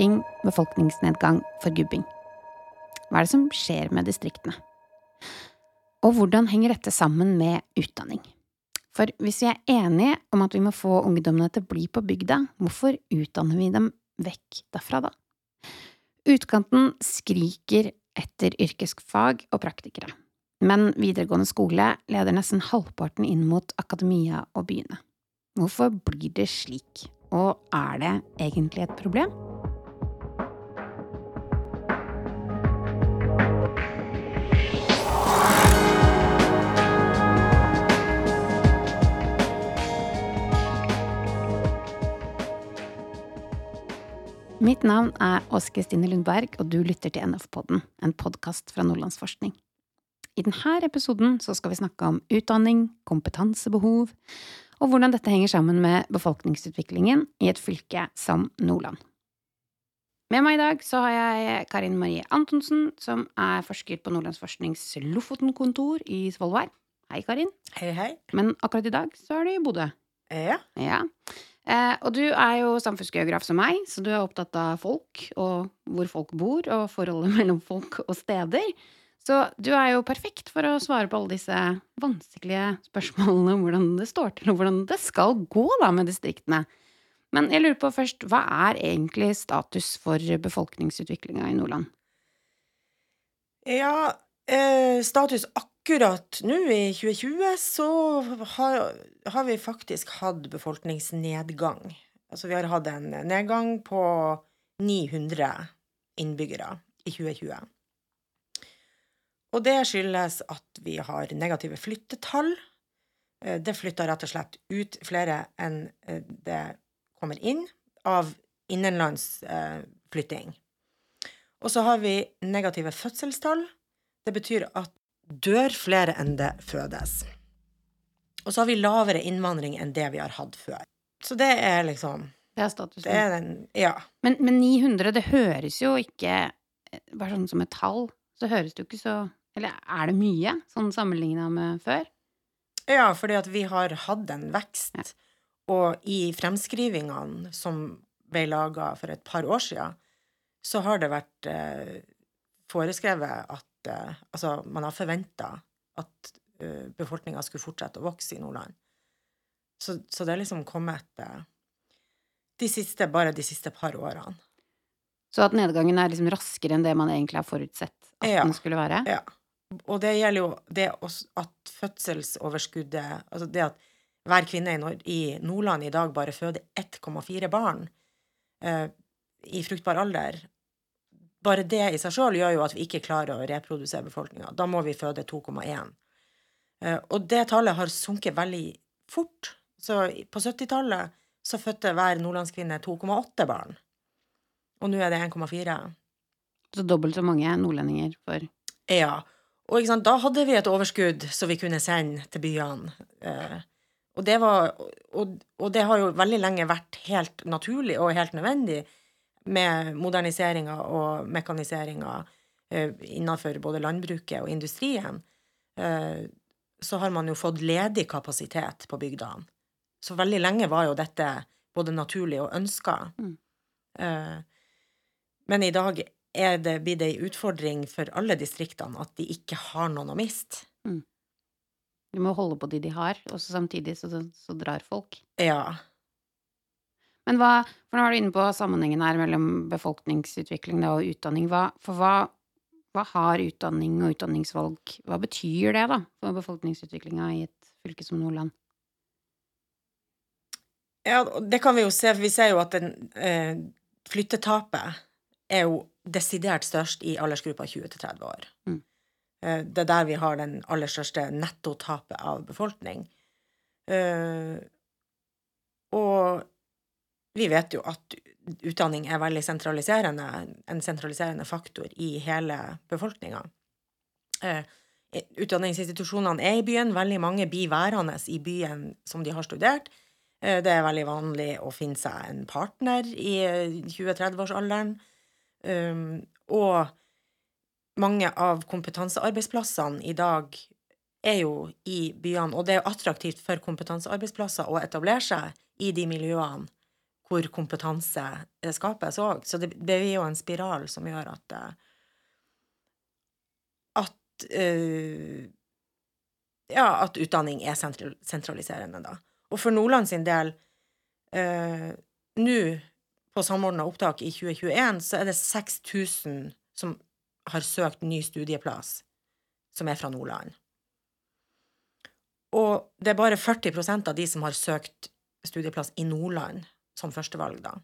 Fraflytting, befolkningsnedgang, forgubbing. Hva er det som skjer med distriktene? Og hvordan henger dette sammen med utdanning? For hvis vi er enige om at vi må få ungdommene til å bli på bygda, hvorfor utdanner vi dem vekk derfra da? Utkanten skriker etter yrkesfag og praktikere, men videregående skole leder nesten halvparten inn mot akademia og byene. Hvorfor blir det slik, og er det egentlig et problem? Mitt navn er Åse Kristine Lundberg, og du lytter til NF-podden, en podkast fra Nordlandsforskning. I denne episoden skal vi snakke om utdanning, kompetansebehov, og hvordan dette henger sammen med befolkningsutviklingen i et fylke som Nordland. Med meg i dag så har jeg Karin Marie Antonsen, som er forsker på Nordlandsforsknings Lofoten-kontor i Svolvær. Hei, Karin. Hei, hei. Men akkurat i dag så er du i Bodø. Ja. Ja. Eh, og du er jo samfunnsgeograf som meg, så du er opptatt av folk og hvor folk bor, og forholdet mellom folk og steder. Så du er jo perfekt for å svare på alle disse vanskelige spørsmålene om hvordan det står til, og hvordan det skal gå da med distriktene. Men jeg lurer på først, hva er egentlig status for befolkningsutviklinga i Nordland? Ja, eh, status akkurat nå i 2020 så har, har vi faktisk hatt befolkningsnedgang. Altså vi har hatt en nedgang på 900 innbyggere i 2020. Og det skyldes at vi har negative flyttetall. Eh, Det flytter rett og slett ut flere enn eh, det kommer inn av innenlands eh. Og så har vi negative fødselstall. Det betyr at dør flere enn det fødes. Og så har vi lavere innvandring enn det vi har hatt før. Så det er liksom Det er statusen. Det er den Ja. Men, men 900, det høres jo ikke eh, Bare sånn som et tall, så høres det jo ikke så Eller er det mye, sånn sammenligna med før? Ja, fordi at vi har hatt en vekst. Ja. Og i fremskrivingene som ble laga for et par år siden, så har det vært eh, foreskrevet at eh, Altså, man har forventa at eh, befolkninga skulle fortsette å vokse i Nordland. Så, så det er liksom kommet eh, de siste, bare de siste par årene. Så at nedgangen er liksom raskere enn det man egentlig har forutsett at Ja. den skulle være? Ja. Og det gjelder jo det at fødselsoverskuddet Altså det at hver kvinne i, i Nordland i dag bare føder 1,4 barn eh, i fruktbar alder Bare det i seg sjøl gjør jo at vi ikke klarer å reprodusere befolkninga. Da må vi føde 2,1. Eh, og det tallet har sunket veldig fort. Så på 70-tallet så fødte hver nordlandskvinne 2,8 barn. Og nå er det 1,4. Så dobbelt så mange nordlendinger for Ja. Og sant, da hadde vi et overskudd som vi kunne sende til byene. Eh, og, det var, og, og det har jo veldig lenge vært helt naturlig og helt nødvendig med moderniseringa og mekaniseringa eh, innenfor både landbruket og industrien. Eh, så har man jo fått ledig kapasitet på bygdene. Så veldig lenge var jo dette både naturlig og ønska. Mm. Eh, men i dag det blitt ei utfordring for alle distriktene at de ikke har noen å miste. Du må holde på de de har, og samtidig så, så drar folk. Ja. Men hva For nå var du inne på sammenhengen her mellom befolkningsutvikling og utdanning. Hva, for hva, hva har utdanning og utdanningsvalg Hva betyr det, da, for befolkningsutviklinga i et fylke som Nordland? ja, det kan vi jo se, for vi ser jo at den, eh, flyttetapet er jo desidert størst i aldersgruppa 20 til 30 år. Mm. Eh, det er der vi har den aller største nettotapet av befolkning. Eh, og vi vet jo at utdanning er veldig sentraliserende, en sentraliserende faktor i hele befolkninga. Eh, utdanningsinstitusjonene er i byen, veldig mange blir værende i byen som de har studert. Eh, Det er veldig vanlig å finne seg en partner i 20-30-årsalderen. Um, og mange av kompetansearbeidsplassene i dag er jo i byene, og det er jo attraktivt for kompetansearbeidsplasser å etablere seg i de miljøene hvor kompetanse skapes òg. Så det, er jo en spiral som gjør at eh, at uh, ja, at utdanning er sentraliserende, da. Og for Nordland sin del uh, Nå, på samordna opptak i 2021, så er det 6000 som har søkt ny studieplass, som er fra Nordland. Og det er bare 40% av de som har søkt studieplass i Nordland som førstevalg, da.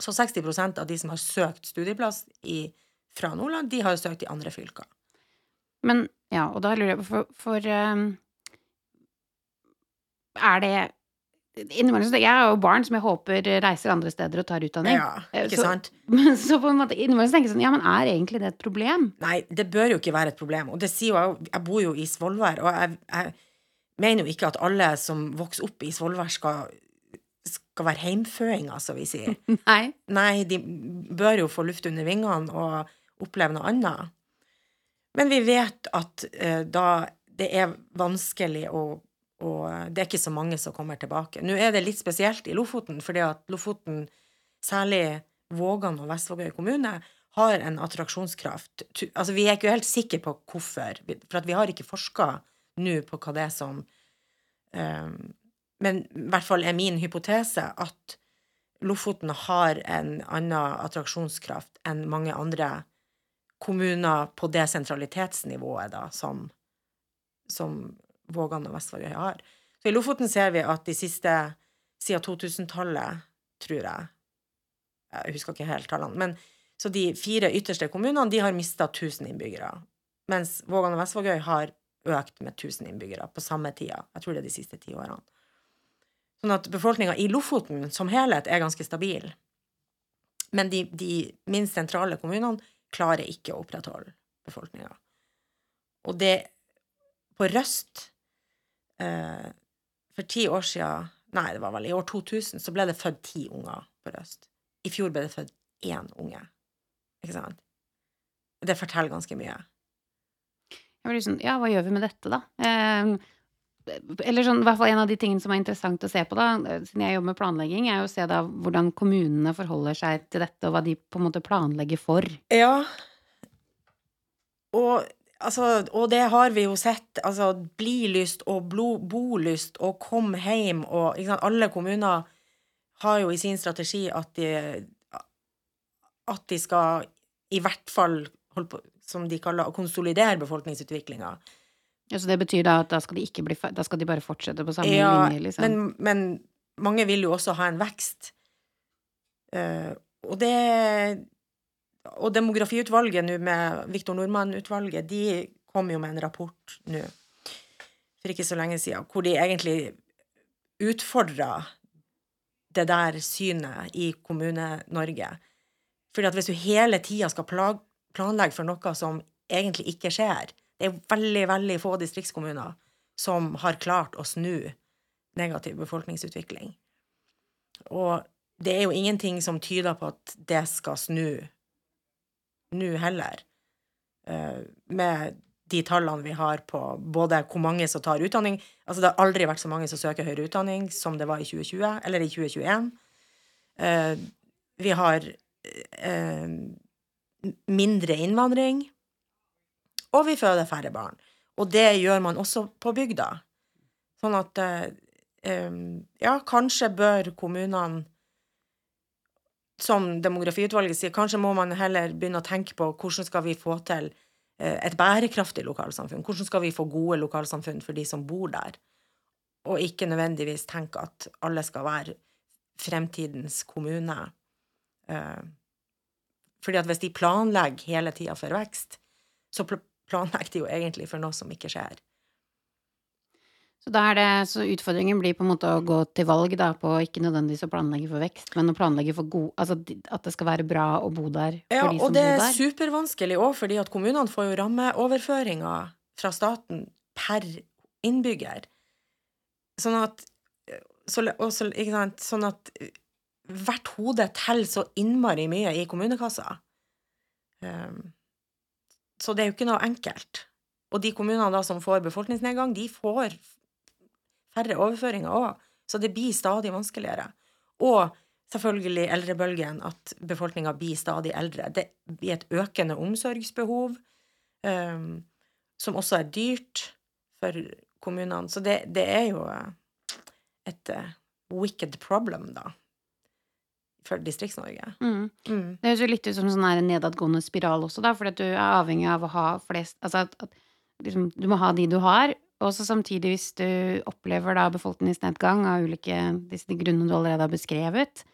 Så 60% av de som har søkt studieplass i, fra Nordland, de har søkt i andre fylker. Men ja, og da lurer jeg på, for, for um, Er det Innimellom jeg har jo barn som jeg håper reiser andre steder og tar utdanning. Ja, Eh, ikke så- sant? Så på en måte innimellom tenker jeg sånn Ja, men er egentlig det et problem? Nei, det bør jo ikke være et problem. Og det sier jo jeg, jeg bor jo i Svolvær, og jeg, jeg mener jo ikke at alle som vokser opp i Svolvær, skal, skal være heimføinga, som vi sier. Nei. Nei, de bør jo få luft under vingene og oppleve noe annet. Men vi vet at uh, da det er vanskelig å og det er ikke så mange som kommer tilbake. Nå er det litt spesielt i Lofoten, fordi at Lofoten, særlig Vågan og Vestvågøy kommune, har en attraksjonskraft. Altså, vi er ikke helt sikre på hvorfor, for vi har ikke forska nå på hva det er som eh, Men i hvert fall er min hypotese at Lofoten har en annen attraksjonskraft enn mange andre kommuner på det sentralitetsnivået, da, som, som Vågan og Vestvågøy har. Så i Lofoten ser vi at de siste siden 2000-tallet, tror jeg Jeg husker ikke helt tallene. Men så de fire ytterste kommunene de har mista 1000 innbyggere. Mens Vågan og Vestvågøy har økt med 1000 innbyggere på samme tida. Jeg tror det er de siste ti årene. Sånn at befolkninga i Lofoten som helhet er ganske stabil. Men de, de minst sentrale kommunene klarer ikke å opprettholde befolkninga. Og det På Røst eh, For ti år siden Nei, det var vel i år 2000 så ble det født ti unger på Røst. I fjor ble det født én unge. Ikke sant? Det forteller ganske mye. Jeg blir sånn, ja, hva gjør vi med dette, da? Eh, eller sånn, hvert fall en av de tingene som er interessant å se på, da, siden jeg jobber med planlegging, er å se da hvordan kommunene forholder seg til dette, og hva de på en måte planlegger for. Ja. Og, altså, og det har vi jo sett. Altså, blilyst og blo, bolyst og kom hjem og? Alle kommuner har jo i sin strategi at de, at de skal i hvert fall holde på, som de kaller, konsolidere befolkningsutviklinga. Ja, så det betyr da at da skal de ikke bli, da skal de bare fortsette på samme Ja, linje, liksom. men, men mange vil jo også ha en vekst. Uh, og det Og demografiutvalget nå med Viktor Nordmann-utvalget, de kom jo med en rapport nå for ikke så lenge siden, hvor de egentlig utfordra det der synet i Kommune-Norge. Fordi at hvis du hele tida skal planlegge for noe som egentlig ikke skjer Det er veldig, veldig få distriktskommuner som har klart å snu negativ befolkningsutvikling. Og det er jo ingenting som tyder på at det skal snu nå heller. Eh, med de tallene vi har på både hvor mange som tar utdanning Altså, det har aldri vært så mange som søker høyere utdanning som det var i 2020, eller i 2021. Eh, vi har eh, mindre innvandring, og vi føder færre barn. Og det gjør man også på bygda. Sånn at eh, Ja, kanskje bør kommunene som demografiutvalget sier, kanskje må man heller begynne å tenke på hvordan skal vi få til eh, et bærekraftig lokalsamfunn? Hvordan skal vi få gode lokalsamfunn for de som bor der? Og ikke nødvendigvis tenke at alle skal være fremtidens kommune. Eh, fordi at hvis de planlegger hele tida for vekst, så planlegger de jo egentlig for noe som ikke skjer. Så er det, så utfordringen blir på en måte å gå til valg da, på ikke nødvendigvis å planlegge for vekst, men å planlegge for god, altså at det skal være bra å bo der for Ja, de og det er der. supervanskelig òg, fordi at kommunene får jo rammeoverføringer fra staten per innbygger. Sånn at så, og så, ikke sant, Sånn at hvert hode teller så innmari mye i kommunekassa. Um, så det er jo ikke noe enkelt. Og de kommunene da som får befolkningsnedgang, de får færre overføringer òg. Så det blir stadig vanskeligere. Og selvfølgelig eldrebølgen, at befolkninga blir stadig eldre. Det blir et økende omsorgsbehov, um, som også er dyrt for kommunene. Så det, det er jo et uh, wicked problem, da, for Distrikts-Norge. Mm. Mm. Det høres jo litt ut som sånn her nedadgående spiral også, da, fordi at du er avhengig av å ha flest Altså at, at liksom, du må ha de du har, og så samtidig, hvis du opplever da befolkningsnedgang av ulike disse grunnene du allerede har beskrevet,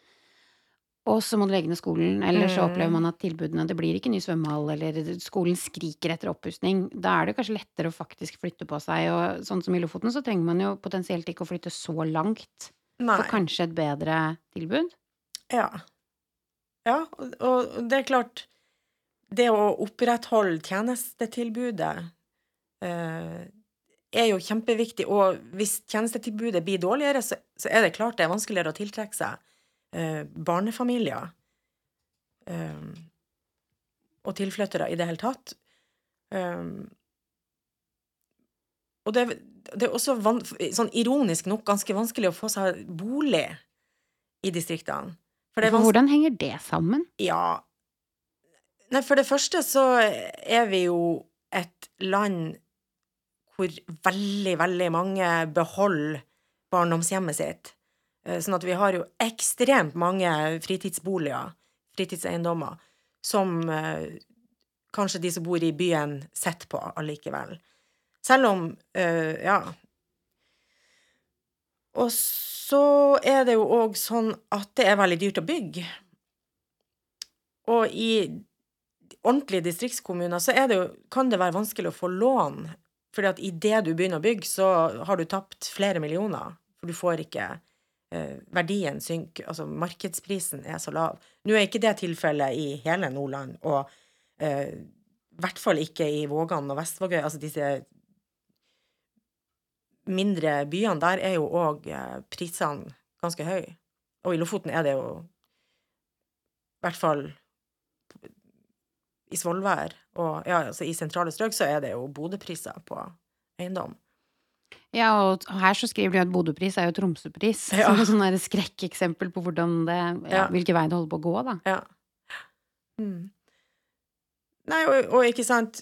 og så må du legge ned skolen, eller så Mm. opplever man at tilbudene Det blir ikke ny svømmehall, eller skolen skriker etter oppussing. Da er det kanskje lettere å faktisk flytte på seg, og sånn som i Lofoten, så trenger man jo potensielt ikke å flytte så langt Nei. for kanskje et bedre tilbud. Ja. Ja, og, det er klart Det å opprettholde tjenestetilbudet eh, er jo kjempeviktig, og hvis tjenestetilbudet blir dårligere, så, så er det klart det er vanskeligere å tiltrekke seg eh, barnefamilier eh, og tilflyttere i det hele tatt. Um, og det, det er også sånn ironisk nok ganske vanskelig å få seg bolig i distriktene. For er hvordan henger det sammen? ja. Nei, for det første så er vi jo et land hvor veldig, veldig mange beholder barndomshjemmet sitt. Eh, Sånn at vi har jo ekstremt mange fritidsboliger, fritidseiendommer, som eh, kanskje de som bor i byen, sitter på allikevel. Selv om eh, Ja. Og så er det jo òg sånn at det er veldig dyrt å bygge. Og i ordentlige distriktskommuner så det jo, kan det være vanskelig å få lån. Fordi at idet du begynner å bygge, så har du tapt flere millioner. For du får ikke eh, Verdien synker. Altså markedsprisen er så lav. Nå er ikke det tilfellet i hele Nordland, og eh, i hvert fall ikke i Vågan og Vestvågøy. Altså disse mindre byene, der er jo òg eh, prisene ganske høye. Og i Lofoten er det jo i hvert fall i Svolvær og ja, altså i sentrale strøk så er det jo Bodø-priser på eiendom. Ja, og her så skriver de at Bodø-pris er jo Tromsø-pris. Ja. Så et sånn skrekkeksempel på hvordan det, Ja. hvilken vei det holder på å gå, da. Ja. Mm. Nei, og, og ikke sant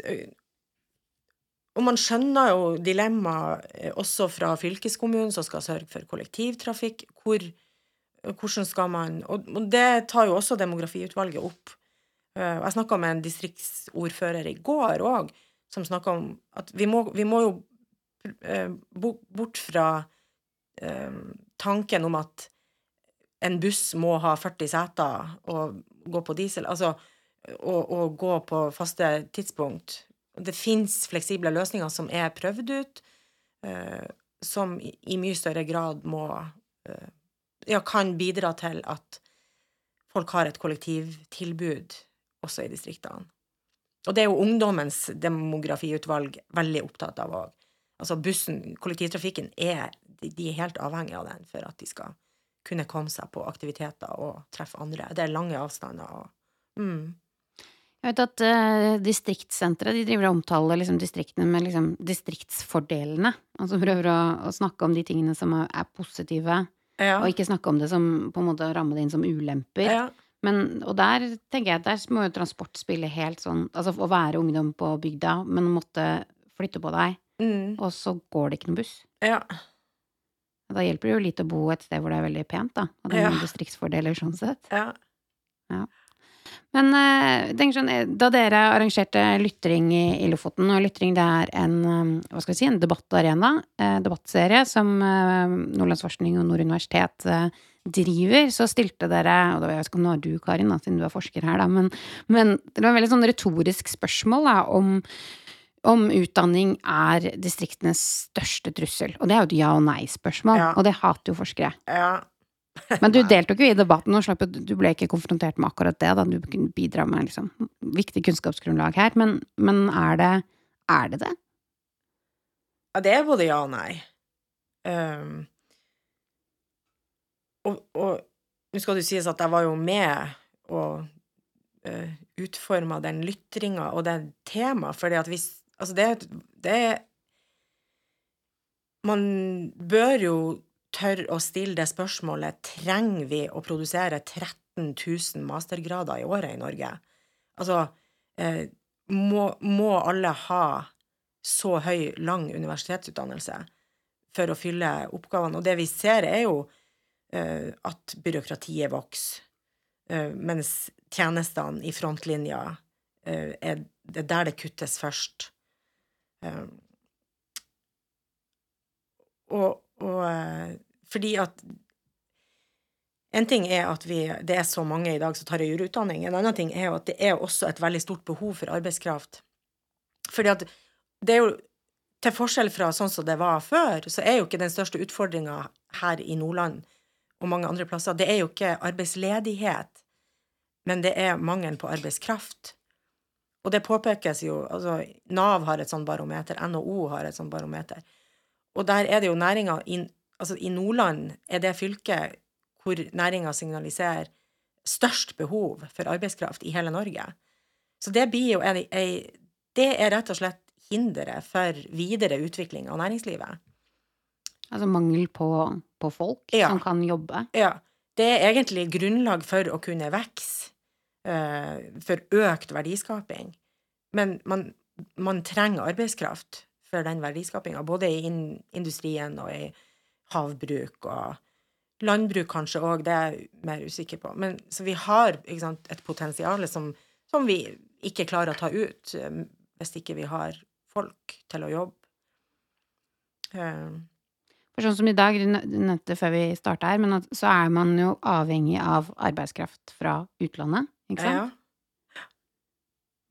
Og man skjønner jo dilemmaet eh, også fra fylkeskommunen, som skal sørge for kollektivtrafikk. Hvor, hvordan skal man Og, det tar jo også demografiutvalget opp. Eh, Jeg snakka med en distriktsordfører i går òg, som snakka om at vi må, vi må jo eh, bort fra tanken om at en buss må ha 40 seter og gå på diesel, altså og, og gå på faste tidspunkt. Det fins fleksible løsninger som er prøvd ut, eh, som i, mye større grad må eh, Ja, kan bidra til at folk har et kollektivtilbud også i distriktene. Og det er jo ungdommens demografiutvalg veldig opptatt av òg. Altså bussen, kollektivtrafikken, er de er helt avhengige av den for at de skal kunne komme seg på aktiviteter og treffe andre. Det er lange avstander og mm. Jeg vet at uh, distriktssenteret de driver og omtaler liksom, distriktene med liksom, distriktsfordelene. Altså prøver å, å snakke om de tingene som er, er positive, Ja. og ikke snakke om det som på en måte ramme det inn som ulemper. ja. Men, og der tenker jeg der må jo transport spille helt sånn Altså å være ungdom på bygda, men måtte flytte på deg, Mm. og så går det ikke noen buss. ja. Da hjelper det jo litt å bo et sted hvor det er veldig pent, da. Og det er noen distriktsfordeler sånn sett. Ja. ja. Men eh, jeg tenker sånn, eh, da dere arrangerte Lytring i, Lofoten, og Lytring det er en, eh, hva skal vi si, en debattarena, debattserie som Nordlandsforskning og Nord universitet driver, så stilte dere, og da vet jeg ikke om det var du, Karin, da, siden du er forsker her, da, men, men det var et veldig sånn retorisk spørsmål da, om om utdanning er distriktenes største trussel. Og det er jo et ja- og nei-spørsmål, Ja. og det hater jo forskere. ja. Men du deltok jo i debatten, og slapp, du ble ikke konfrontert med akkurat det. Da. Du kunne bidra med liksom, viktig kunnskapsgrunnlag her. Men, men er, det, er det det? Ja, det er både ja og nei. Um, og, og nå skal det sies at jeg var jo med og uh, utforma den lytringa og det temaet, fordi at hvis Altså, det, det Man bør jo tør å stille det spørsmålet trenger vi å produsere 13 000 mastergrader i året i Norge. Altså, eh, må, må alle ha så høy, lang universitetsutdannelse for å fylle oppgavene? Og det vi ser, er jo eh, at byråkratiet vokser, eh, mens tjenestene i frontlinja eh, er er der det kuttes først. Eh, og, og eh, fordi at en ting er at vi, det er så mange i dag som tar høyere utdanning. En annen ting er jo at det er også et veldig stort behov for arbeidskraft. Fordi at det er jo Til forskjell fra sånn som det var før, så er jo ikke den største utfordringa her i Nordland og mange andre plasser, det er jo ikke arbeidsledighet, men det er mangel på arbeidskraft. Og det påpekes jo altså Nav har et sånt barometer, NHO har et sånt barometer. Og der er det jo næringa Altså, i Nordland er det fylket hvor næringa signaliserer størst behov for arbeidskraft i hele Norge. Så det blir jo ei, ei Det er rett og slett hinderet for videre utvikling av næringslivet. Altså mangel på, på folk Ja. som kan jobbe? Ja. Det er egentlig grunnlag for å kunne vokse, uh, for økt verdiskaping. Men man, man trenger arbeidskraft for den verdiskapinga, både i industrien og i havbruk og landbruk kanskje òg, det er jeg mer usikker på. Men, så vi har sant, et potensial som, som vi ikke klarer å ta ut eh, hvis ikke vi har folk til å jobbe. Uh. For sånn som i dag, du nevnte før vi starta her, men at, så er man jo avhengig av arbeidskraft fra utlandet, ikke sant? Ja, ja.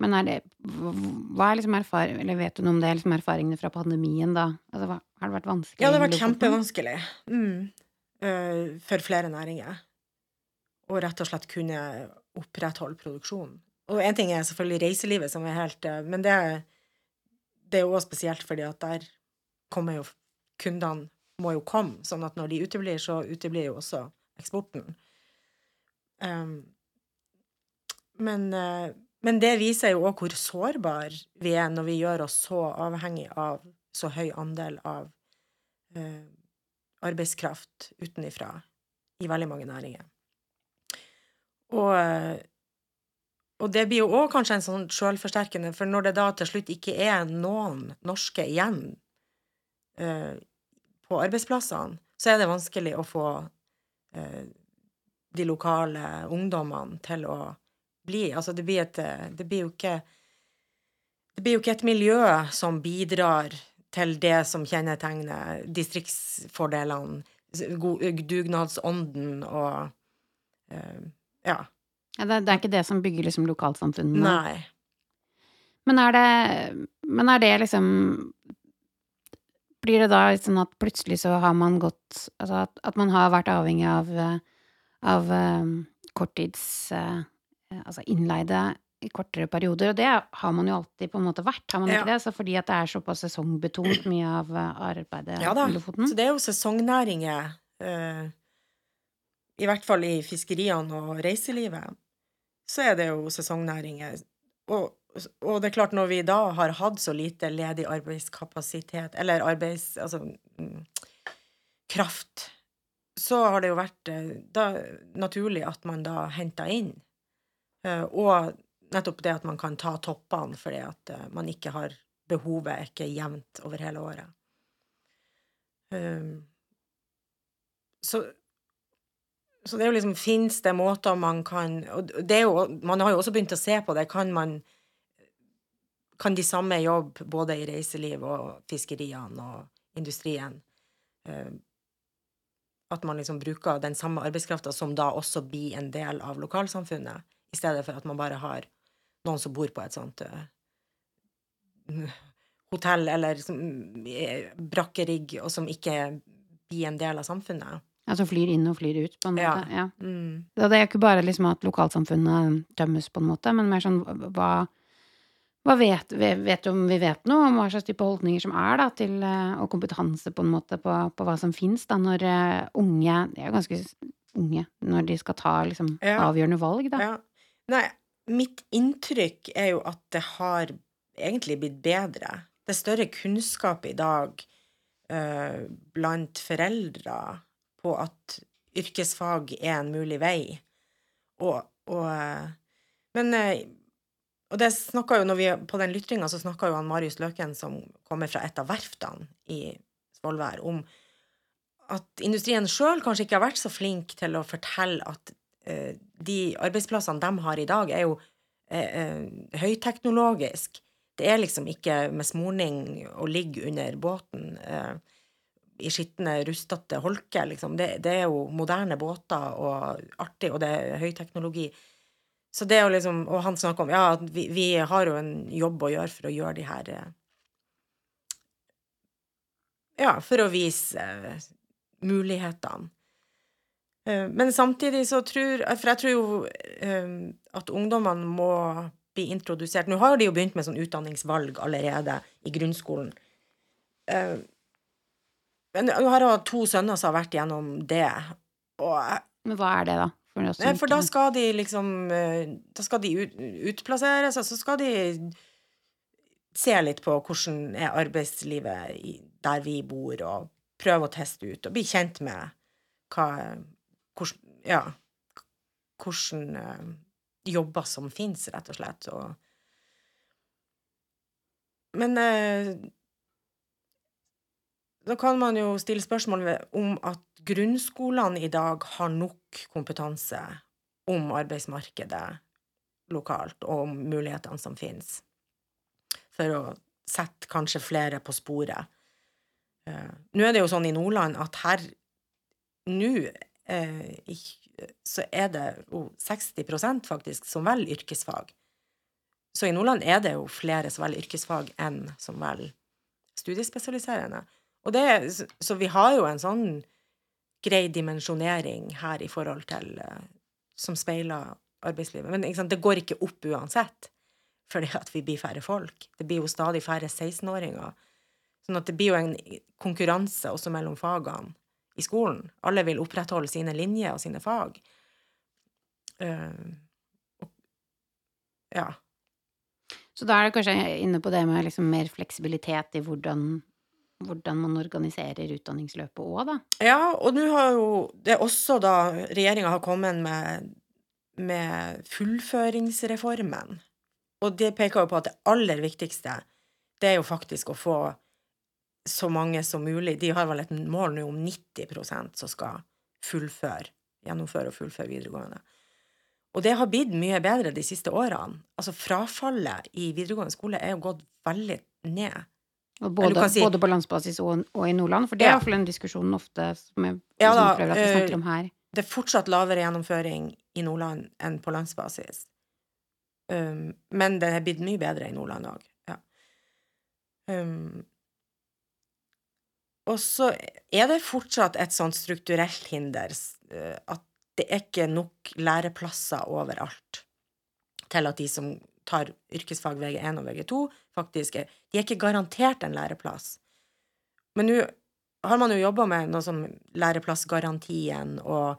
Men er det Hva er liksom erfaring, eller vet du noe om det, liksom erfaringene fra pandemien, da? Altså, hva, har det vært vanskelig? Ja, det har vært kjempevanskelig mm. Uh, for flere næringer. Å rett og slett kunne opprettholde produksjonen. Og én ting er selvfølgelig reiselivet, som er helt uh, Men det, det er jo også spesielt fordi at der kommer jo Kundene må jo komme, sånn at når de uteblir, så uteblir jo også eksporten. Um, men, eh, men det viser jo òg hvor sårbar vi er når vi gjør oss så avhengig av så høy andel av eh, arbeidskraft utenifra i veldig mange næringer. Og, eh, og det blir jo òg kanskje en sånn sjølforsterkende, for når det da til slutt ikke er noen norske igjen eh, på arbeidsplassene, så er det vanskelig å få eh, de lokale ungdommene til å bli Altså, det blir et Det blir jo ikke Det blir jo ikke et miljø som bidrar til det som kjennetegner distriktsfordelene, dugnadsånden og eh, Ja. Ja, det, er ikke det som bygger liksom lokalsamfunnene? Nei. Men er det, men er det liksom Blir det da sånn at plutselig så har man gått Altså at, at man har vært avhengig av, eh, av um, korttids eh, Altså innleide i kortere perioder, og det har man jo alltid på en måte vært, har man Ja. ikke det? Så fordi at det er såpass sesongbetont mye av eh, arbeidet Ja da. i Lofoten? Så det er jo sesongnæringer, eh, i hvert fall i fiskeriene og reiselivet, så er det jo sesongnæringer. Og, og det er klart, når vi da har hatt så lite ledig arbeidskapasitet, eller arbeids... Altså mm, kraft, så har det jo vært eh, da, naturlig at man da henta inn. Eh, og nettopp det at man kan ta toppene fordi at eh, man ikke har Behovet er ikke jevnt over hele året. Um, så, så det er jo liksom Fins det måter man kan Og det er jo Man har jo også begynt å se på det. Kan man Kan de samme jobbe både i reiseliv og fiskeriene og industrien? Um, at man liksom bruker den samme arbeidskrafta som da også blir en del av lokalsamfunnet, i stedet for at man bare har noen som bor på et sånt uh, hotell eller som, uh, brakkerigg, og som ikke blir en del av samfunnet. Altså flyr inn og flyr ut, på en måte? Ja. Mm. Det er ikke bare liksom at lokalsamfunnet tømmes, på en måte, men mer sånn hva, hva vet, vet om vi vet noe om hva slags type holdninger som er, da, til, eh, og kompetanse, på en måte, på, på hva som fins, da, når eh, unge De er jo ganske unge når de skal ta liksom Ja. avgjørende valg, da. Ja. Nei, mitt inntrykk er jo at det har egentlig blitt bedre. Det er større kunnskap i dag uh, blant foreldre på at yrkesfag er en mulig vei. Og, og eh, Men eh, Og det snakka jo når vi På den lytringa så snakka jo han Marius Løken, som kommer fra et av verftene i Svolvær, om at industrien sjøl kanskje ikke har vært så flink til å fortelle at de arbeidsplassene de har i dag, er jo eh, eh, høyteknologisk. Det er liksom ikke med smorning å ligge under båten eh, i skitne, rustete holker, liksom. Det, det, er jo moderne båter og artig, og det er høyteknologi. Så det å liksom Og han snakker om ja, vi, vi har jo en jobb å gjøre for å gjøre de her eh, Ja, for å vise eh, mulighetene. Eh, men samtidig så tror For jeg tror jo eh, at ungdommene må bli introdusert Nå har de jo begynt med sånn utdanningsvalg allerede i grunnskolen. Eh, men nå har jeg to sønner som har vært gjennom det. Men hva er det, da? For, for da skal de liksom Da skal de ut, utplasseres, og så skal de se litt på hvordan er arbeidslivet der vi bor, og prøve å teste ut og bli kjent med hva hvordan, Ja, hvordan uh, jobber som fins, rett og slett. Og, men uh, da kan man jo stille spørsmål om at grunnskolene i dag har nok kompetanse om arbeidsmarkedet lokalt, og om mulighetene som finnes, for å sette kanskje flere på sporet. Uh, nå er det jo sånn i Nordland at her Nå så er det jo 60% faktisk som velger yrkesfag. Så i Nordland er det jo flere som velger yrkesfag enn som velger studiespesialiserende. Og det, så vi har jo en sånn grei dimensjonering her i forhold til uh, Som speiler arbeidslivet. Men sant, det går ikke opp uansett, fordi at vi blir færre folk. Det blir jo stadig færre 16-åringer. Sånn at det blir jo en konkurranse også mellom fagene i skolen. Alle vil opprettholde sine linjer og sine fag. Uh, ja. Så da er det kanskje inne på det med liksom mer fleksibilitet i hvordan, hvordan man organiserer utdanningsløpet òg, da? Ja, og nå har jo det også da regjeringa har kommet med, med fullføringsreformen. Og det peker jo på at det aller viktigste, det er jo faktisk å få så mange som mulig. De har vel et mål nå om 90% som skal fullføre, gjennomføre og fullføre videregående. Og det har blitt mye bedre de siste årene. Altså frafallet i videregående skole er jo gått veldig ned. Både, si, både, på landsbasis og, og, i Nordland, for det er ja. iallfall en diskusjon ofte som jeg ja, da, at vi snakker om her. Det er fortsatt lavere gjennomføring i Nordland enn på landsbasis. Um, men det er blitt mye bedre i Nordland òg. Ja. Um, og så er det fortsatt et sånt strukturelt hinder eh, at det er ikke nok læreplasser overalt til at de som tar yrkesfag VG1 og VG2, faktisk er De er ikke garantert en læreplass. Men nå har man jo jobba med noe som læreplassgarantien og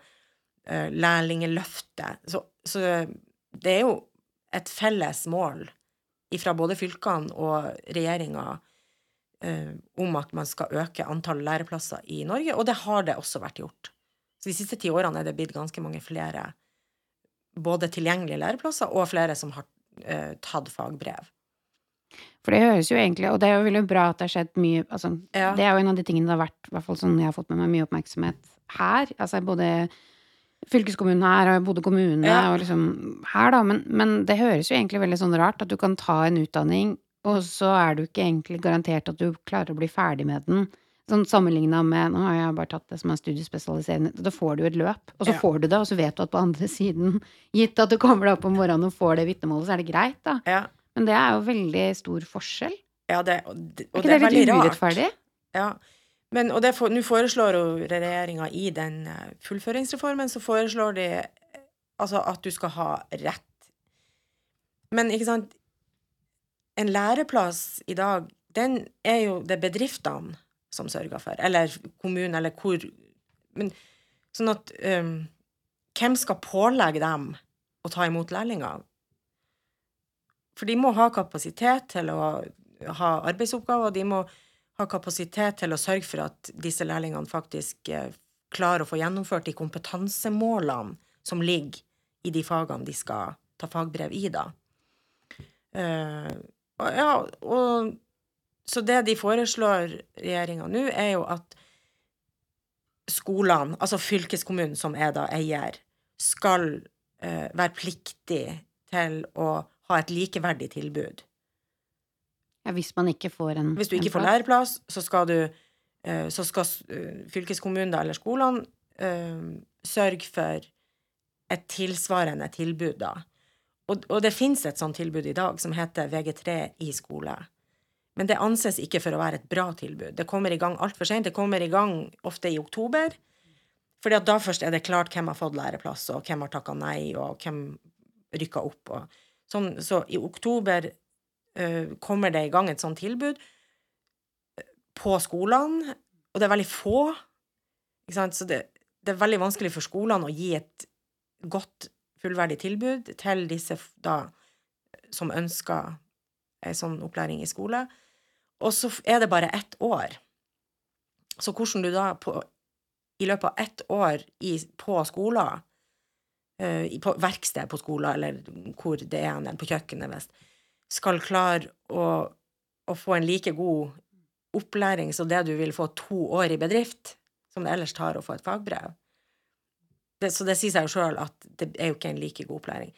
uh, lærlingeløftet, så, så det er jo et felles mål fra både fylkene og regjeringa eh, om at man skal øke antall læreplasser i Norge, og det har det også vært gjort. Så de siste ti årene er det blitt ganske mange flere både tilgjengelige læreplasser og flere som har eh, tatt fagbrev. For det høres jo egentlig Og det er jo veldig bra at det har skjedd mye altså, ja. Det er jo en av de tingene det har vært, i hvert fall sånn jeg har fått med meg mye oppmerksomhet her. Altså både fylkeskommunen her og Bodø kommune ja. og liksom her, da. Men, men, det høres jo egentlig veldig sånn rart at du kan ta en utdanning og så er du ikke egentlig garantert at du klarer å bli ferdig med den. Sånn sammenligna med Nå har jeg bare tatt det som er studiespesialiserende. Da får du et løp, og så ja. får du det, og så vet du at på andre siden, gitt at du kommer deg opp om morgenen og får det vitnemålet, så er det greit, da. Ja. Men det er jo veldig stor forskjell. Ja, det, og det, og er ikke det, det litt urettferdig? Ja. Men, og nå foreslår jo regjeringa i den eh, fullføringsreformen, så foreslår de altså at du skal ha rett. Men ikke sant en læreplass i dag, den er jo det bedriftene som sørger for, eller kommunen, eller hvor Men sånn at um, Hvem skal pålegge dem å ta imot lærlinger? For de må ha kapasitet til å ha arbeidsoppgaver, og de må ha kapasitet til å sørge for at disse lærlingene faktisk klarer å få gjennomført de kompetansemålene som ligger i de fagene de skal ta fagbrev i, da. Eh, og ja, og så det de foreslår, regjeringa nå, er jo at skolene, altså fylkeskommunen som er da eier, skal uh, være pliktig til å ha et likeverdig tilbud. Ja, hvis man ikke får en Hvis du ikke får plass. læreplass, så skal du uh, Så skal eh, fylkeskommunen eller skolene uh, sørge for et tilsvarende tilbud, da. Og, og det fins et sånt tilbud i dag som heter VG3 i skole. Men det anses ikke for å være et bra tilbud. Det kommer i gang altfor seint. Det kommer i gang ofte i oktober. Fordi at da først er det klart hvem har fått læreplass, og hvem har takka nei, og hvem rykka opp. Og sånn, så i oktober uh, kommer det i gang et sånt tilbud eh, på skolene, og det er veldig få. Ikke sant? Så det, det er veldig vanskelig for skolene å gi et godt, fullverdig tilbud til disse da som ønsker ei sånn opplæring i skole. Og så er det bare ett år. Så hvordan du da på, i løpet av ett år i, på skoler, eh, på verksted på skoler, eller hvor det er, eller på kjøkkenet, hvis, skal klare å, å få en like god opplæring som det du vil få to år i bedrift, som det ellers tar å få et fagbrev. Det, så det sier seg jo sjøl at det er jo ikke en like god opplæring.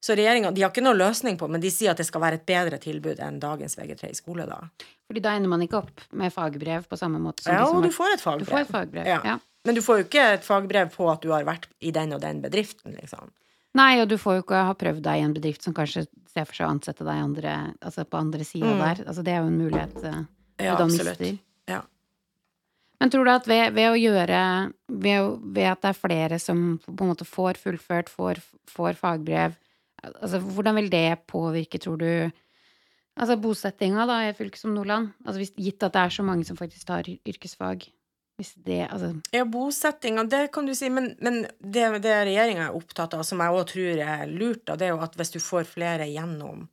Så regjeringa de har ikke noe løsning på, men de sier at det skal være et bedre tilbud enn dagens VG3 i skole, da. Fordi da ender man ikke opp med fagbrev på samme måte som Ja, og du får et fagbrev. du får et fagbrev. Ja. Ja. Men du får jo ikke et fagbrev på at du har vært i den og den bedriften, liksom. Nei, og du får jo ikke ha prøvd deg i en bedrift som kanskje ser for seg å ansette deg andre, altså på andre sida Mm. der. Altså det er jo en mulighet uh, Ja, du da absolutt. mister. Ja. Men tror du at ved, ved å gjøre ved, ved at det er flere som på en måte får fullført, får, får fagbrev altså Hvordan vil det påvirke, tror du, altså bosettinga da i et fylke som Nordland? Altså hvis, gitt at det er så mange som faktisk tar yrkesfag. Hvis det Altså Ja, bosettinga, det kan du si, men, men det, det regjeringa er opptatt av, som jeg òg tror er lurt, da, det er jo at hvis du får flere gjennom,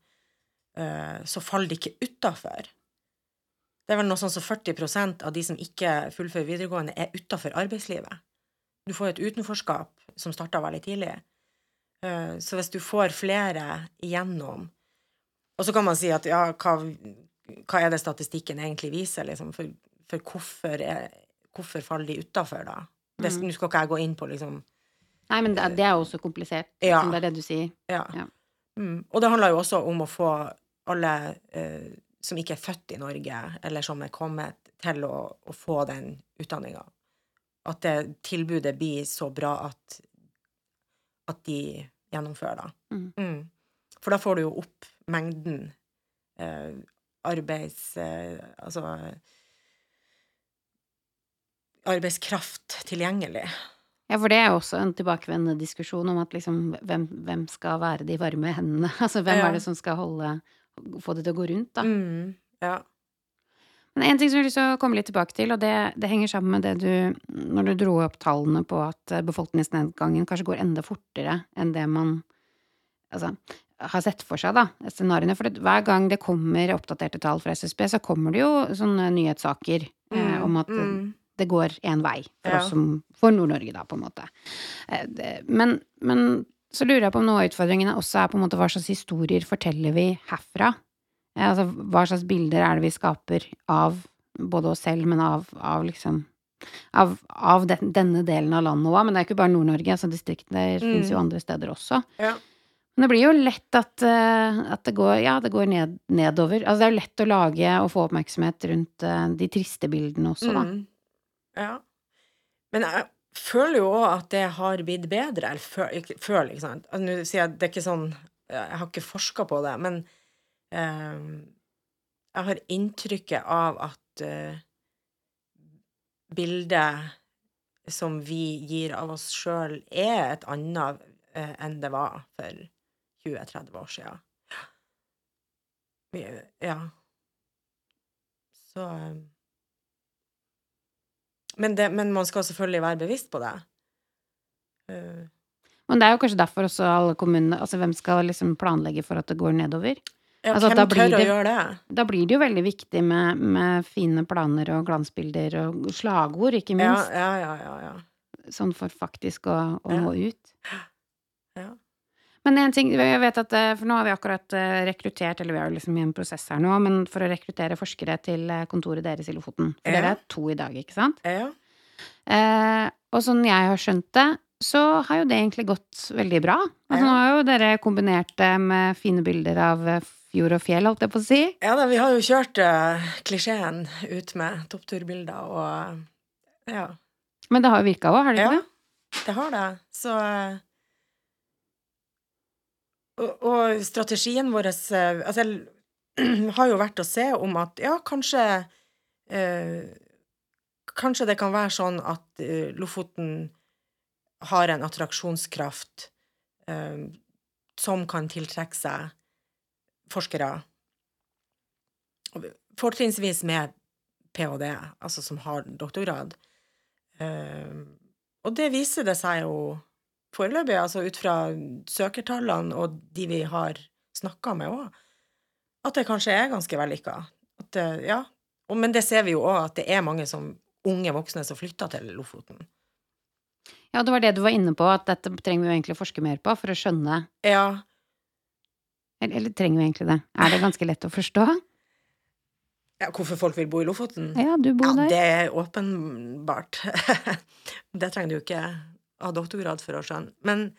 eh, så faller de ikke utafor. Det er vel noe sånn som 40% av de som ikke fullfører videregående, er utafor arbeidslivet. Du får et utenforskap som starta veldig tidlig. Eh, så hvis du får flere igjennom Og så kan man si at ja, hva, hva er det statistikken egentlig viser, liksom? For, for hvorfor, er, hvorfor faller de utafor, da? Det, Mm. Nå skal ikke jeg gå inn på, liksom Nei, men det, det er jo også komplisert, Ja. som det er det du sier. Ja. Ja. Mm. Og det handler jo også om å få alle eh, som ikke er født i Norge, eller som er kommet, til å, å få den utdanninga. At det tilbudet blir så bra at, at de gjennomfører, det. Mm. Mm. For da får du jo opp mengden eh, arbeids... Eh, altså arbeidskraft tilgjengelig. Ja, for det er jo også en tilbakevendende diskusjon om at liksom hvem, hvem skal være de varme hendene? Altså hvem Ja. er det som skal holde Få det til å gå rundt, da. Mm. Ja. Men en ting som jeg har lyst til å komme litt tilbake til, og det, det henger sammen med det du Når du dro opp tallene på at eh, befolkningsnedgangen kanskje går enda fortere enn det man altså, har sett for seg, da, scenarioene. For det, hver gang det kommer oppdaterte tall fra SSB, så kommer det jo sånne nyhetssaker eh, Mm. om at mm. det går én vei for Ja. For Nord-Norge, da, på en måte. Eh, det- Men, men så lurer jeg på om noe av utfordringene også er på en måte hva slags historier forteller vi herfra? Eh, Altså hva slags bilder er det vi skaper av både oss selv, men av, av liksom av, av den, denne delen av landet òg. Men det er ikke bare Nord-Norge, altså distriktene Mm. finnes jo andre steder også. Ja. Men det blir jo lett at, eh, at det går, ja, det går ned, nedover. Altså det er jo lett å lage og få oppmerksomhet rundt eh, de triste bildene også, da. Mm. Ja. Men føler jo òg at det har blitt bedre. Eller føler, ikke sant. Altså, Nå sier jeg det er ikke sånn Jeg har ikke forska på det, men eh, jeg har inntrykket av at eh, bildet som vi gir av oss sjøl, er et annet eh, enn det var for 20-30 år sia. Ja. Så eh, men, det, men man skal selvfølgelig være bevisst på det. Uh. Men det er jo kanskje derfor også alle kommunene Altså hvem skal liksom planlegge for at det går nedover? ja, Altså, hvem tør tør å gjøre det? Da blir det jo veldig viktig med, med fine planer og glansbilder og slagord, ikke Ja, minst. ja, ja, ja, ja. sånn for faktisk å, å Ja. nå ut. Ja. Men en ting, jeg vet at, eh, for nå har vi akkurat eh, rekruttert, eller vi er jo liksom i en prosess her nå, men for å rekruttere forskere til eh, kontoret deres i Lofoten. For Ja. dere er to i dag, ikke sant? Ja. Eh, og sånn jeg har skjønt det, så har jo det egentlig gått veldig bra. Altså Ja. nå har jo dere kombinert det med fine bilder av fjord og fjell, holdt jeg på å si. ja da, vi har jo kjørt uh, klisjeen ut med toppturbilder og Ja. Men det har jo virka òg, har det ikke Ja, det? det har det. Så eh, og, strategien vår eh, altså, har jo vært å se om at ja, kanskje eh, Kanskje det kan være sånn at eh, Lofoten har en attraksjonskraft eh, som kan tiltrekke seg forskere. Fortrinnsvis med ph.d., altså som har doktorgrad. Eh, og det viser det seg jo foreløpig, altså ut fra søkertallene og de vi har snakka med òg, at det kanskje er ganske vellykka. Ja. Men det ser vi jo òg, at det er mange som, unge voksne som flytter til Lofoten. Ja, det var det du var inne på, at dette trenger vi jo egentlig å forske mer på for å skjønne Ja, Eller, eller trenger vi egentlig det? Er det ganske lett å forstå? ja hvorfor folk vil bo i Lofoten? Ja, du bor Ja, der. det er åpenbart. det trenger du jo ikke ha doktorgrad for å skjønne. Men,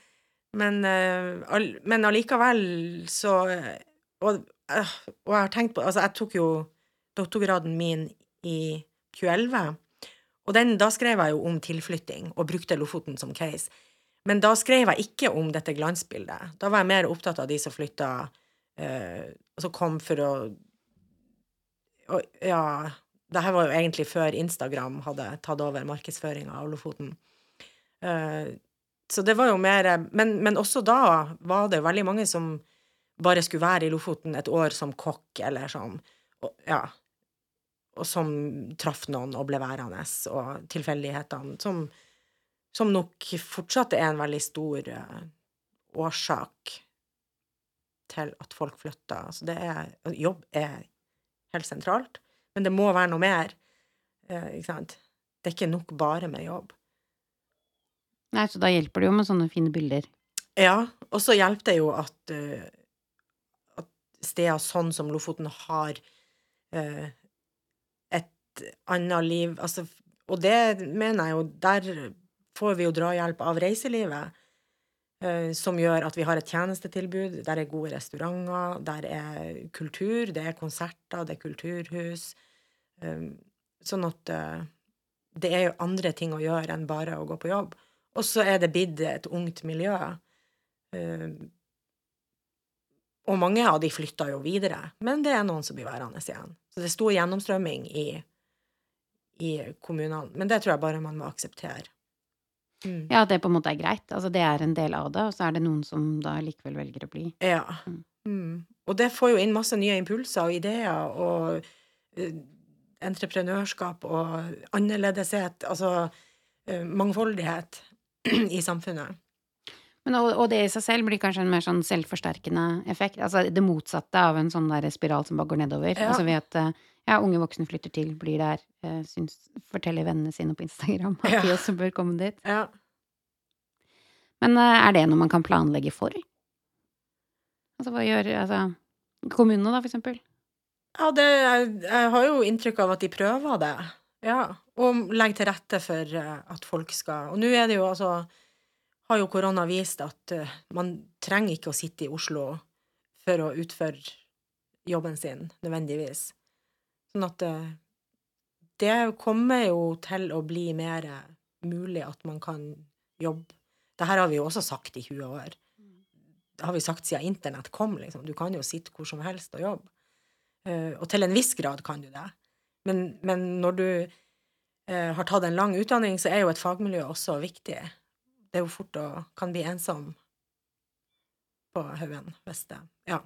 men, eh, all, men allikevel så og, eh, og jeg har tenkt på Altså, jeg tok jo doktorgraden min i 2011. Og den, da skrev jeg jo om tilflytting, og brukte Lofoten som case. Men da skrev jeg ikke om dette glansbildet. Da var jeg mer opptatt av de som flytta eh, som kom for å og, Ja, det her var jo egentlig før Instagram hadde tatt over markedsføringa av Lofoten. Eh, så det var jo mer men, men også da var det veldig mange som bare skulle være i Lofoten et år som kokk, eller sånn. og, Ja. Og som traff noen og ble værende, og tilfeldighetene, som, som nok fortsatt er en veldig stor eh, årsak til at folk flytter. Så det er Jobb er helt sentralt, men det må være noe mer. eh, ikke sant? Det er ikke nok bare med jobb. Nei, så da hjelper det jo med sånne fine bilder. Ja, og så hjelper det jo at, uh, at steder sånn som Lofoten har uh, et annet liv altså, Og det mener jeg jo Der får vi jo drahjelp av reiselivet, Uh, som gjør at vi har et tjenestetilbud. Der er gode restauranter, der er kultur, det er konserter, det er kulturhus. Um, sånn at det er jo andre ting å gjøre enn bare å gå på jobb. Og så er det blitt et ungt miljø. Eh, og mange av de flytta jo videre, men det er noen som blir værende igjen. Så det er stor gjennomstrømming i, i kommunene. Men det tror jeg bare man må akseptere. Mm. Ja, at det på en måte er greit. Altså det er en del av det, og så er det noen som da likevel velger å bli. Ja. Mm. Mm. Og det får jo inn masse nye impulser og ideer og uh, entreprenørskap og annerledeshet, altså uh, mangfoldighet i samfunnet. Men, og, og det i seg selv blir kanskje en mer sånn selvforsterkende effekt. Altså det motsatte av en sånn der spiral som bare går nedover. Ja. Altså ved at eh, ja, unge voksne flytter til, blir der, eh, syns, forteller vennene sine på Instagram at Ja. de også bør komme dit. Ja. Men eh, er det noe man kan planlegge for? Altså hva gjør altså, kommunene, da, for eksempel? Ja, det, jeg, jeg har jo inntrykk av at de prøver det. Ja. Og legge til rette for eh, at folk skal Og nå er det jo altså Har jo korona vist at eh, man trenger ikke å sitte i Oslo for å utføre jobben sin, nødvendigvis. Sånn at eh, det kommer jo til å bli mer mulig at man kan jobbe. Det her har vi jo også sagt i 20 år. Det har vi sagt siden internett kom, liksom. Du kan jo sitte hvor som helst og jobbe. Og til en viss grad kan du det. Men, men når du eh, har tatt en lang utdanning, så er jo et fagmiljø også viktig. Det er jo fort å kan bli ensom på haugen hvis det Ja.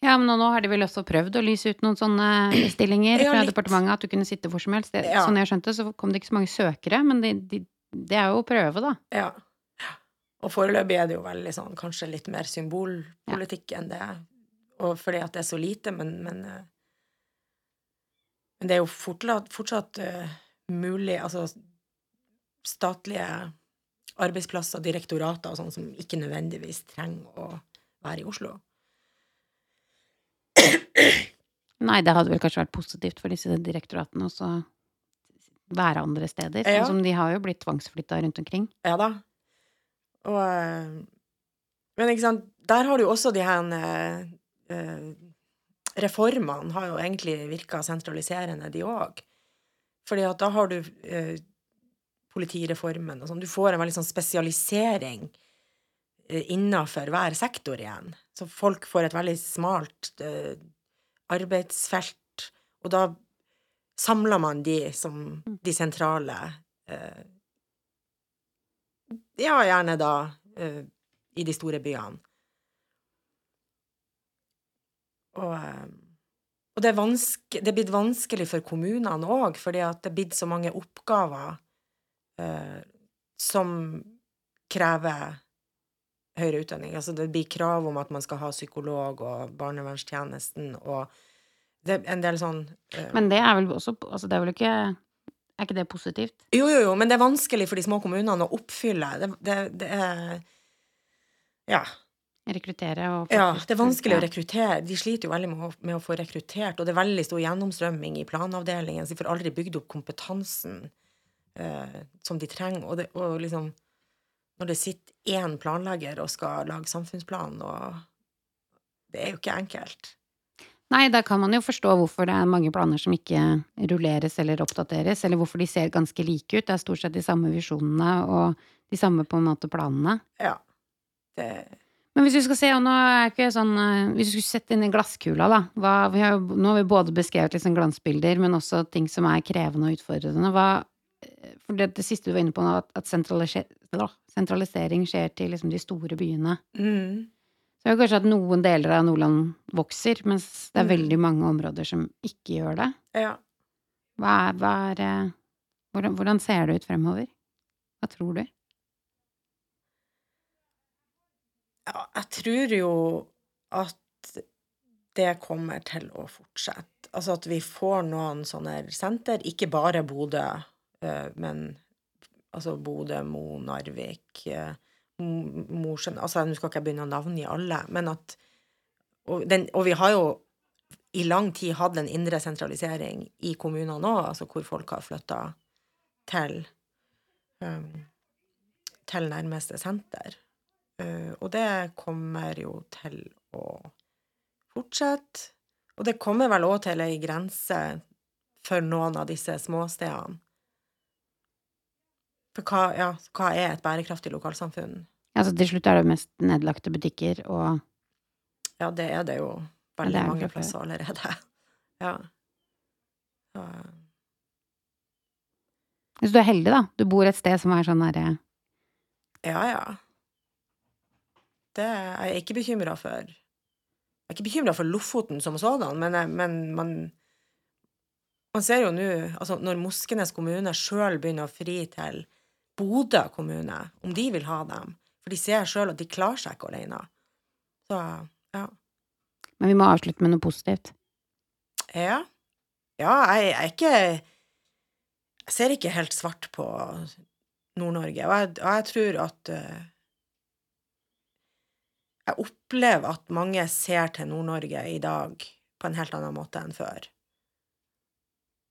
Ja, men nå har de vel også prøvd å lyse ut noen sånne stillinger fra departementet, at du kunne sitte hvor som helst. Det, Ja. Sånn jeg skjønte, så kom det ikke så mange søkere, men de, de, det er jo å prøve, da. ja. Og foreløpig er det jo veldig sånn kanskje litt mer symbolpolitikk enn det. Og fordi at det er så lite, men, men eh, Men det er jo fortsatt, fortsatt uh, mulig Altså statlige arbeidsplasser, direktorater og sånn, som ikke nødvendigvis trenger å være i Oslo. Nei, det hadde vel kanskje vært positivt for disse direktoratene også være andre steder. Ja. Sånn som de har jo blitt tvangsflytta rundt omkring. Ja da. Og eh, Men ikke sant, der har du jo også de her uh, eh, Reformene har jo egentlig virka sentraliserende, de òg. Fordi at da har du eh, politireformen og sånn. Du får en veldig sånn spesialisering eh, innafor hver sektor igjen. Så folk får et veldig smalt eh, arbeidsfelt, og da samler man de som de sentrale eh, Ja, gjerne da eh, i de store byene. Og, eh, og det, er vanske, det er blitt vanskelig for kommunene òg, fordi det er blitt så mange oppgaver eh, som krever høyere utdanning. Altså det blir krav om at man skal ha psykolog og barnevernstjenesten og det er en del sånn eh, Men det er vel også Altså, det er vel ikke Er ikke det positivt? Jo, jo, jo, men det er vanskelig for de små kommunene å oppfylle. Det, det, det er Ja. Rekruttere Ja, det er vanskelig å rekruttere. De sliter jo veldig med å, med å få rekruttert, og det er veldig stor gjennomstrømming i planavdelingen, så de får aldri bygd opp kompetansen eh, som de trenger. Og, det, og liksom Når det sitter én planlegger og skal lage samfunnsplan, og Det er jo ikke enkelt. Nei, da kan man jo forstå hvorfor det er mange planer som ikke rulleres eller oppdateres, eller hvorfor de ser ganske like ut. Det er stort sett de samme visjonene og de samme på en måte planene. Ja. Det Men hvis du skal se, og nå er ikke sånn eh, Hvis du skulle sette inn i glasskula, da hva, vi har, Nå har vi både beskrevet liksom glansbilder, men også ting som er krevende og utfordrende. Hva eh, For det, det siste du var inne på nå, at, at sentralise- sentralisering skjer til liksom de store byene. mm. Så det er kanskje at noen deler av Nordland vokser, mens det er Mm. veldig mange områder som ikke gjør det. Ja. Hva er, hva er eh, hvordan, hvordan ser det ut fremover? Hva tror du? Jeg tror jo at det kommer til å fortsette. Altså at vi får noen sånne senter, ikke bare Bodø, eh, men altså Bodø, Mo, Narvik, eh, Mosjøen Altså, nå skal ikke jeg begynne å navngi alle, men at og, den, og vi har jo i lang tid hatt en indre sentralisering i kommunene òg, altså hvor folk har flytta til um, til nærmeste senter. Eh, og det kommer jo til å fortsette. Og det kommer vel òg til ei grense for noen av disse småstedene. For hva, ja, hva er et bærekraftig lokalsamfunn? Altså til slutt er det mest nedlagte butikker og Ja, det er det jo veldig det det mange plasser allerede. Ja. Så, Hvis du er heldig, da. Du bor et sted som er sånn derre ja, ja. Det er jeg ikke bekymra for. Jeg er ikke bekymra for Lofoten som sådan, men, jeg- men man Man ser jo nå, altså når Moskenes kommune sjøl begynner å fri til Bodø kommune, om de vil ha dem, for de ser sjøl at de klarer seg ikke alene. Så ja. Men vi må avslutte med noe positivt. Ja. Ja, jeg, jeg er ikke Jeg ser ikke helt svart på Nord-Norge, og jeg, jeg tror at eh, Jeg opplever at mange ser til Nord-Norge i dag på en helt annen måte enn før.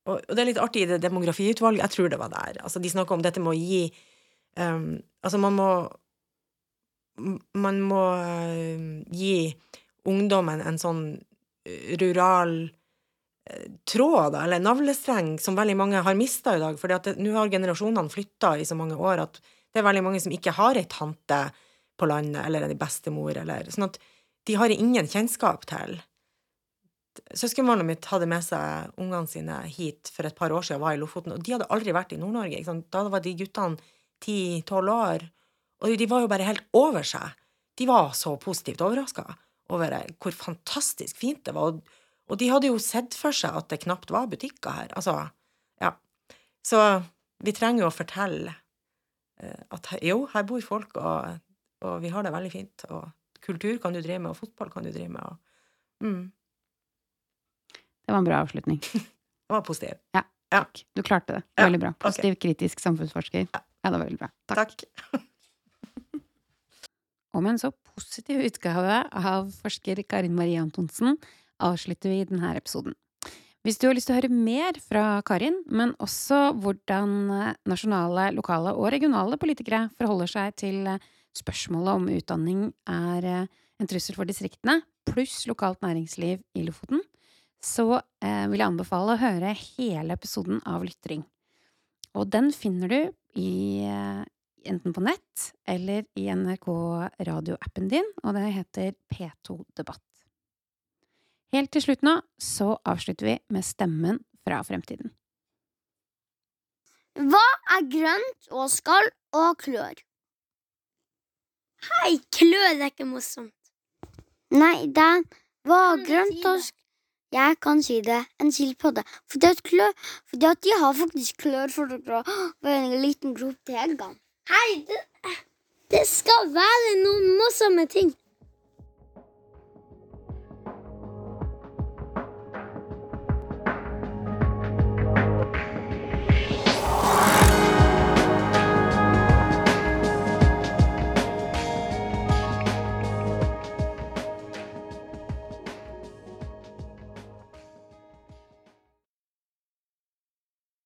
Og, og det er litt artig i det demografiutvalget, jeg tror det var der. Altså, de snakker om dette med å gi um, Altså, man må Man må uh, gi ungdommen en sånn eh, rural eh, tråd, da, eller navlestreng, som veldig mange har mista i dag. For nå har generasjonene flytta i så mange år at det er veldig mange som ikke har ei tante på landet, eller en bestemor, eller Sånn at de har ingen kjennskap til Søskenbarnet mitt hadde med seg ungene sine hit for et par år siden og var i Lofoten, og de hadde aldri vært i Nord-Norge. Da var de guttene ti-tolv år, og de var jo bare helt over seg. De var så positivt overraska over hvor fantastisk fint det var. Og, de hadde jo sett for seg at det knapt var butikker her. Altså, ja. Så vi trenger jo å fortelle eh, at jo, her bor folk, og, og vi har det veldig fint. Og kultur kan du drive med, og fotball kan du drive med. Og, mm, Det var en bra avslutning. det var positivt. Takk. Du klarte det. Veldig bra. Positiv, Positiv, kritisk samfunnsforsker. Ja, det var veldig bra. Takk. Takk. Og med en så positiv utgave av forsker Karin Marie Antonsen avslutter vi denne episoden. Hvis du har lyst til å høre mer fra Karin, men også hvordan nasjonale, lokale og regionale politikere forholder seg til spørsmålet om utdanning er eh, en trussel for distriktene, pluss lokalt næringsliv i Lofoten, så vil jeg anbefale å høre hele episoden av Lytring. Og den finner du i enten på nett eller i NRK radioappen din, og det heter P2 Debatt. Helt til slutt nå så avslutter vi med Stemmen fra fremtiden. Hva er grønt og skall og klør? Hei, klør er ikke morsomt. Nei, det var grønt og Jeg kan si det. En skilpadde. Fordi at, klør, fordi at de har faktisk klør for å være en liten grop til gang. Hei, det, det skal være noen morsomme ting.